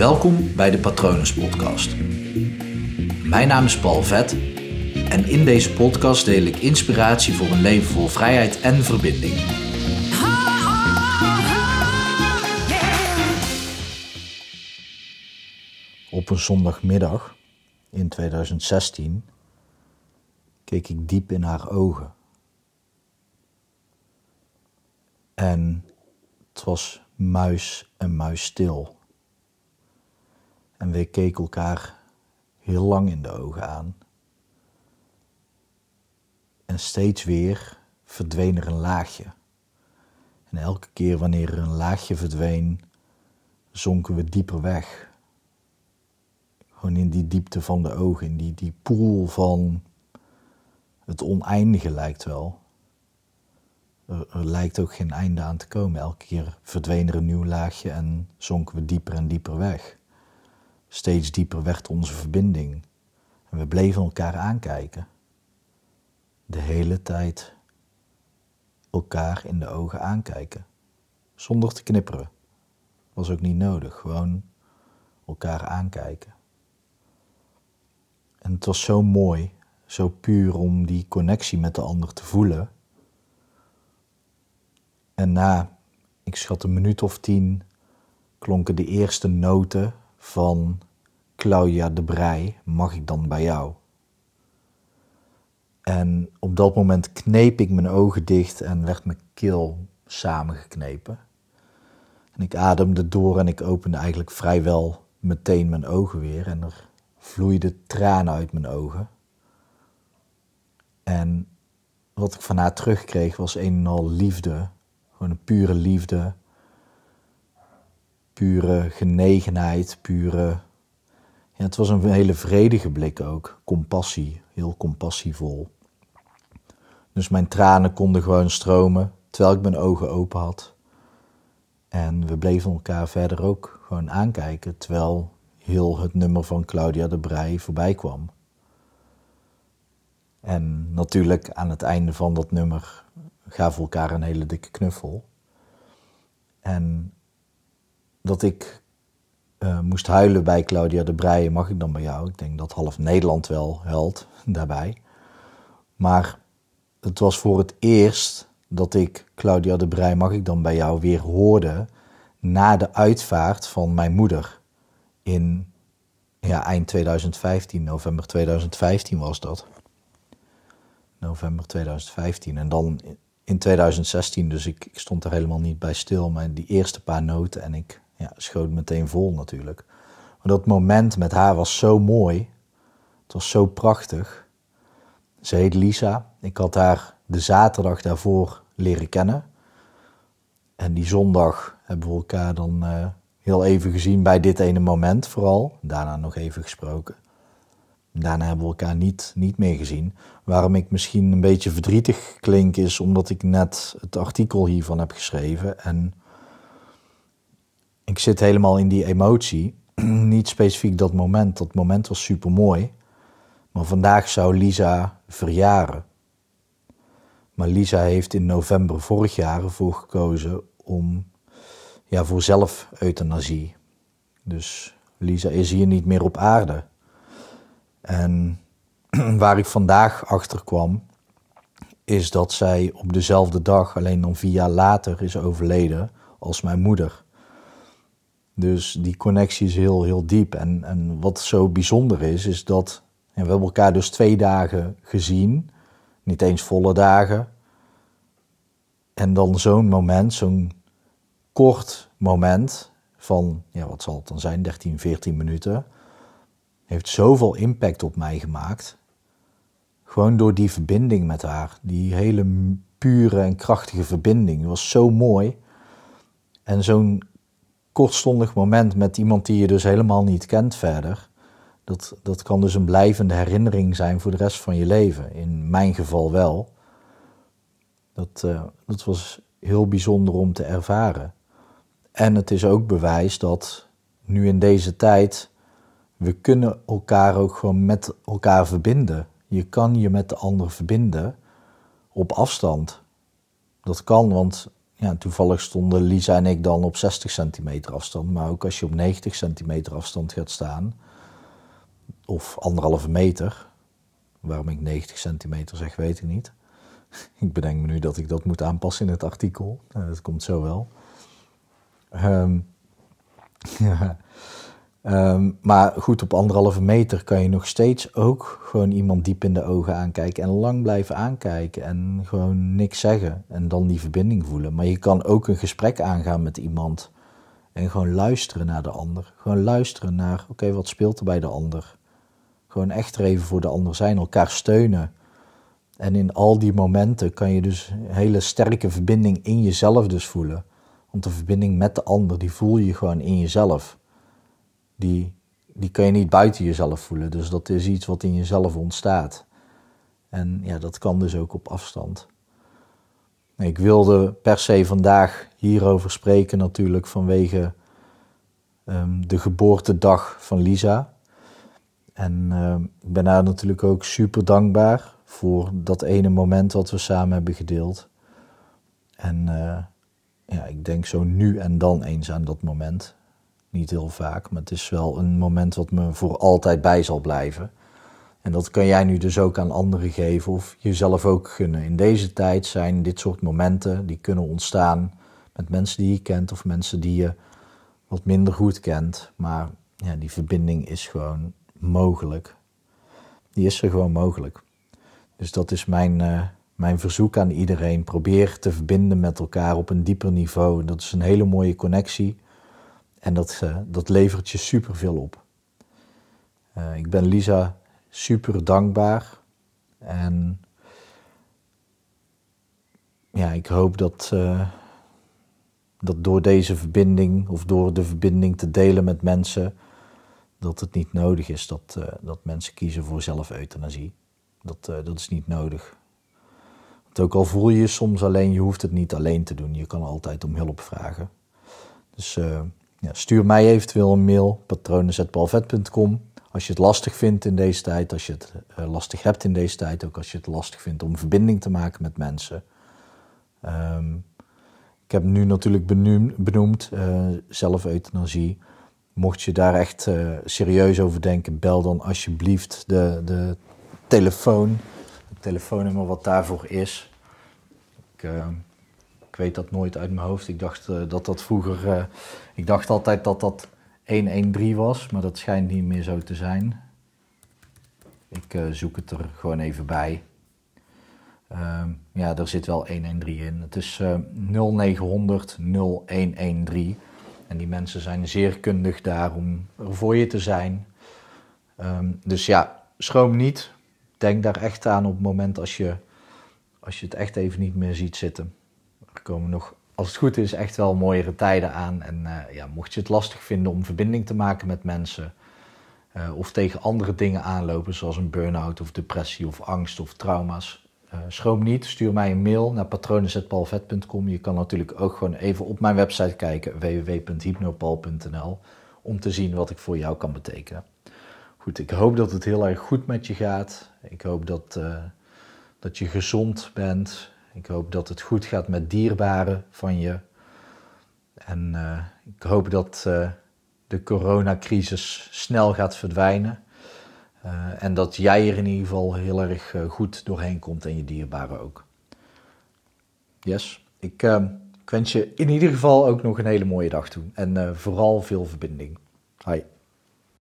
Welkom bij de Patronus Podcast. Mijn naam is Paul Vet en in deze podcast deel ik inspiratie voor een leven vol vrijheid en verbinding. Op een zondagmiddag in 2016 keek ik diep in haar ogen. En het was muis en muis stil. En we keken elkaar heel lang in de ogen aan. En steeds weer verdween er een laagje. En elke keer wanneer er een laagje verdween, zonken we dieper weg. Gewoon in die diepte van de ogen, in die, die poel van het oneindige lijkt wel. Er, er, lijkt ook geen einde aan te komen. Elke keer verdween er een nieuw laagje en zonken we dieper en dieper weg. Steeds dieper werd onze verbinding. En we bleven elkaar aankijken. De hele tijd elkaar in de ogen aankijken. Zonder te knipperen. Was ook niet nodig. Gewoon elkaar aankijken. En het was zo mooi, zo puur om die connectie met de ander te voelen. En na, ik schat een minuut of tien, klonken de eerste noten van Claudia de Brij, mag ik dan bij jou? En op dat moment kneep ik mijn ogen dicht en werd mijn keel samengeknepen. En ik ademde door en ik opende eigenlijk vrijwel meteen mijn ogen weer en er vloeiden tranen uit mijn ogen. En wat ik van haar terugkreeg was een en al liefde, gewoon een pure liefde, pure genegenheid, pure. Ja, het was een hele vredige blik ook, compassie, heel compassievol. Dus mijn tranen konden gewoon stromen terwijl ik mijn ogen open had. En we bleven elkaar verder ook gewoon aankijken terwijl heel het nummer van Claudia de Brij voorbij kwam. En natuurlijk aan het einde van dat nummer gaven we elkaar een hele dikke knuffel. En dat ik uh, moest huilen bij Claudia de Breij, mag ik dan bij jou? Ik denk dat half Nederland wel huilt daarbij. Maar het was voor het eerst dat ik Claudia de Breij, mag ik dan bij jou, weer hoorde na de uitvaart van mijn moeder. In ja, eind 2015, november 2015 was dat. November 2015. En dan in 2016, dus ik, ik stond er helemaal niet bij stil, maar die eerste paar noten en ik ja, schoot meteen vol natuurlijk. Maar dat moment met haar was zo mooi. Het was zo prachtig. Ze heet Lisa. Ik had haar de zaterdag daarvoor leren kennen. En die zondag hebben we elkaar dan uh, heel even gezien bij dit ene moment vooral. Daarna nog even gesproken. Daarna hebben we elkaar niet, niet meer gezien. Waarom ik misschien een beetje verdrietig klink is omdat ik net het artikel hiervan heb geschreven. En ik zit helemaal in die emotie. niet specifiek dat moment. Dat moment was super mooi. Maar vandaag zou Lisa verjaren. Maar Lisa heeft in november vorig jaar ervoor gekozen om ja, voor zelf-euthanasie. Dus Lisa is hier niet meer op aarde. En waar ik vandaag achter kwam, is dat zij op dezelfde dag, alleen dan vier jaar later, is overleden als mijn moeder. Dus die connectie is heel, heel diep. En, en wat zo bijzonder is, is dat we hebben elkaar dus twee dagen gezien, niet eens volle dagen. En dan zo'n moment, zo'n kort moment van, ja, wat zal het dan zijn, 13, 14 minuten, heeft zoveel impact op mij gemaakt. Gewoon door die verbinding met haar, die hele pure en krachtige verbinding. Het was zo mooi. En zo'n kortstondig moment met iemand die je dus helemaal niet kent verder. Dat, dat kan dus een blijvende herinnering zijn voor de rest van je leven. In mijn geval wel. Dat, uh, dat was heel bijzonder om te ervaren. En het is ook bewijs dat nu in deze tijd we kunnen elkaar ook gewoon met elkaar verbinden. Je kan je met de ander verbinden op afstand. Dat kan, want ja, toevallig stonden Lisa en ik dan op 60 centimeter afstand. Maar ook als je op 90 centimeter afstand gaat staan, of anderhalve meter, waarom ik 90 centimeter zeg, weet ik niet. Ik bedenk me nu dat ik dat moet aanpassen in het artikel. dat komt zo wel. Um, ja. Um, maar goed, op anderhalve meter kan je nog steeds ook gewoon iemand diep in de ogen aankijken en lang blijven aankijken en gewoon niks zeggen en dan die verbinding voelen. Maar je kan ook een gesprek aangaan met iemand en gewoon luisteren naar de ander. Gewoon luisteren naar, oké, wat speelt er bij de ander? Gewoon echt er even voor de ander zijn, elkaar steunen. En in al die momenten kan je dus een hele sterke verbinding in jezelf dus voelen. Want de verbinding met de ander, die voel je gewoon in jezelf die, die kan je niet buiten jezelf voelen. Dus dat is iets wat in jezelf ontstaat. En ja, dat kan dus ook op afstand. Ik wilde per se vandaag hierover spreken natuurlijk vanwege um, de geboortedag van Lisa. En um, ik ben haar natuurlijk ook super dankbaar voor dat ene moment wat we samen hebben gedeeld. En uh, ja, ik denk zo nu en dan eens aan dat moment. Niet heel vaak, maar het is wel een moment wat me voor altijd bij zal blijven. En dat kan jij nu dus ook aan anderen geven of jezelf ook gunnen. In deze tijd zijn dit soort momenten die kunnen ontstaan met mensen die je kent of mensen die je wat minder goed kent. Maar ja, die verbinding is gewoon mogelijk. Die is er gewoon mogelijk. Dus dat is mijn, uh, mijn verzoek aan iedereen. Probeer te verbinden met elkaar op een dieper niveau. Dat is een hele mooie connectie. En dat, uh, dat levert je superveel op. Uh, ik ben Lisa super dankbaar. En ja, ik hoop dat, uh, dat door deze verbinding of door de verbinding te delen met mensen, dat het niet nodig is dat, dat mensen kiezen voor zelfeuthanasie. Dat, dat is niet nodig. Want ook al voel je je soms alleen, je hoeft het niet alleen te doen. Je kan altijd om hulp vragen. Dus ja, stuur mij eventueel een mail, patronen.palvet.com. Als je het lastig vindt in deze tijd, als je het uh, lastig hebt in deze tijd, ook als je het lastig vindt om verbinding te maken met mensen. Um, ik heb nu natuurlijk benoemd, benoemd uh. Mocht je daar echt uh, serieus over denken, bel dan alsjeblieft de, de telefoon. Het telefoonnummer wat daarvoor is. Ik, ik weet dat nooit uit mijn hoofd. Ik dacht uh, dat dat vroeger. Uh, ik dacht altijd dat dat 113 was, maar dat schijnt niet meer zo te zijn. Ik uh, zoek het er gewoon even bij. Ehm, ja, er zit wel 113 in. Het is 0900 0113. En die mensen zijn zeer kundig daar om er voor je te zijn. Um, dus ja, schroom niet. Denk daar echt aan op het moment als je, als je het echt even niet meer ziet zitten. Er komen nog, als het goed is, echt wel mooiere tijden aan. En uh, ja, mocht je het lastig vinden om verbinding te maken met mensen. Uh, of tegen andere dingen aanlopen, zoals een burn-out of depressie of angst of trauma's. Uh, schroom niet, stuur mij een mail naar patronen.palvet.com. Je kan natuurlijk ook gewoon even op mijn website kijken, www.hypnopal.nl, om te zien wat ik voor jou kan betekenen. Goed, ik hoop dat het heel erg goed met je gaat. Ik hoop dat, dat je gezond bent. Ik hoop dat het goed gaat met dierbaren van je. En uh, ik hoop dat uh, de coronacrisis snel gaat verdwijnen. Uh, en dat jij er in ieder geval heel erg goed doorheen komt en je dierbaren ook. Yes, ik, ik, wens je in ieder geval ook nog een hele mooie dag toe. En vooral veel verbinding. Hoi.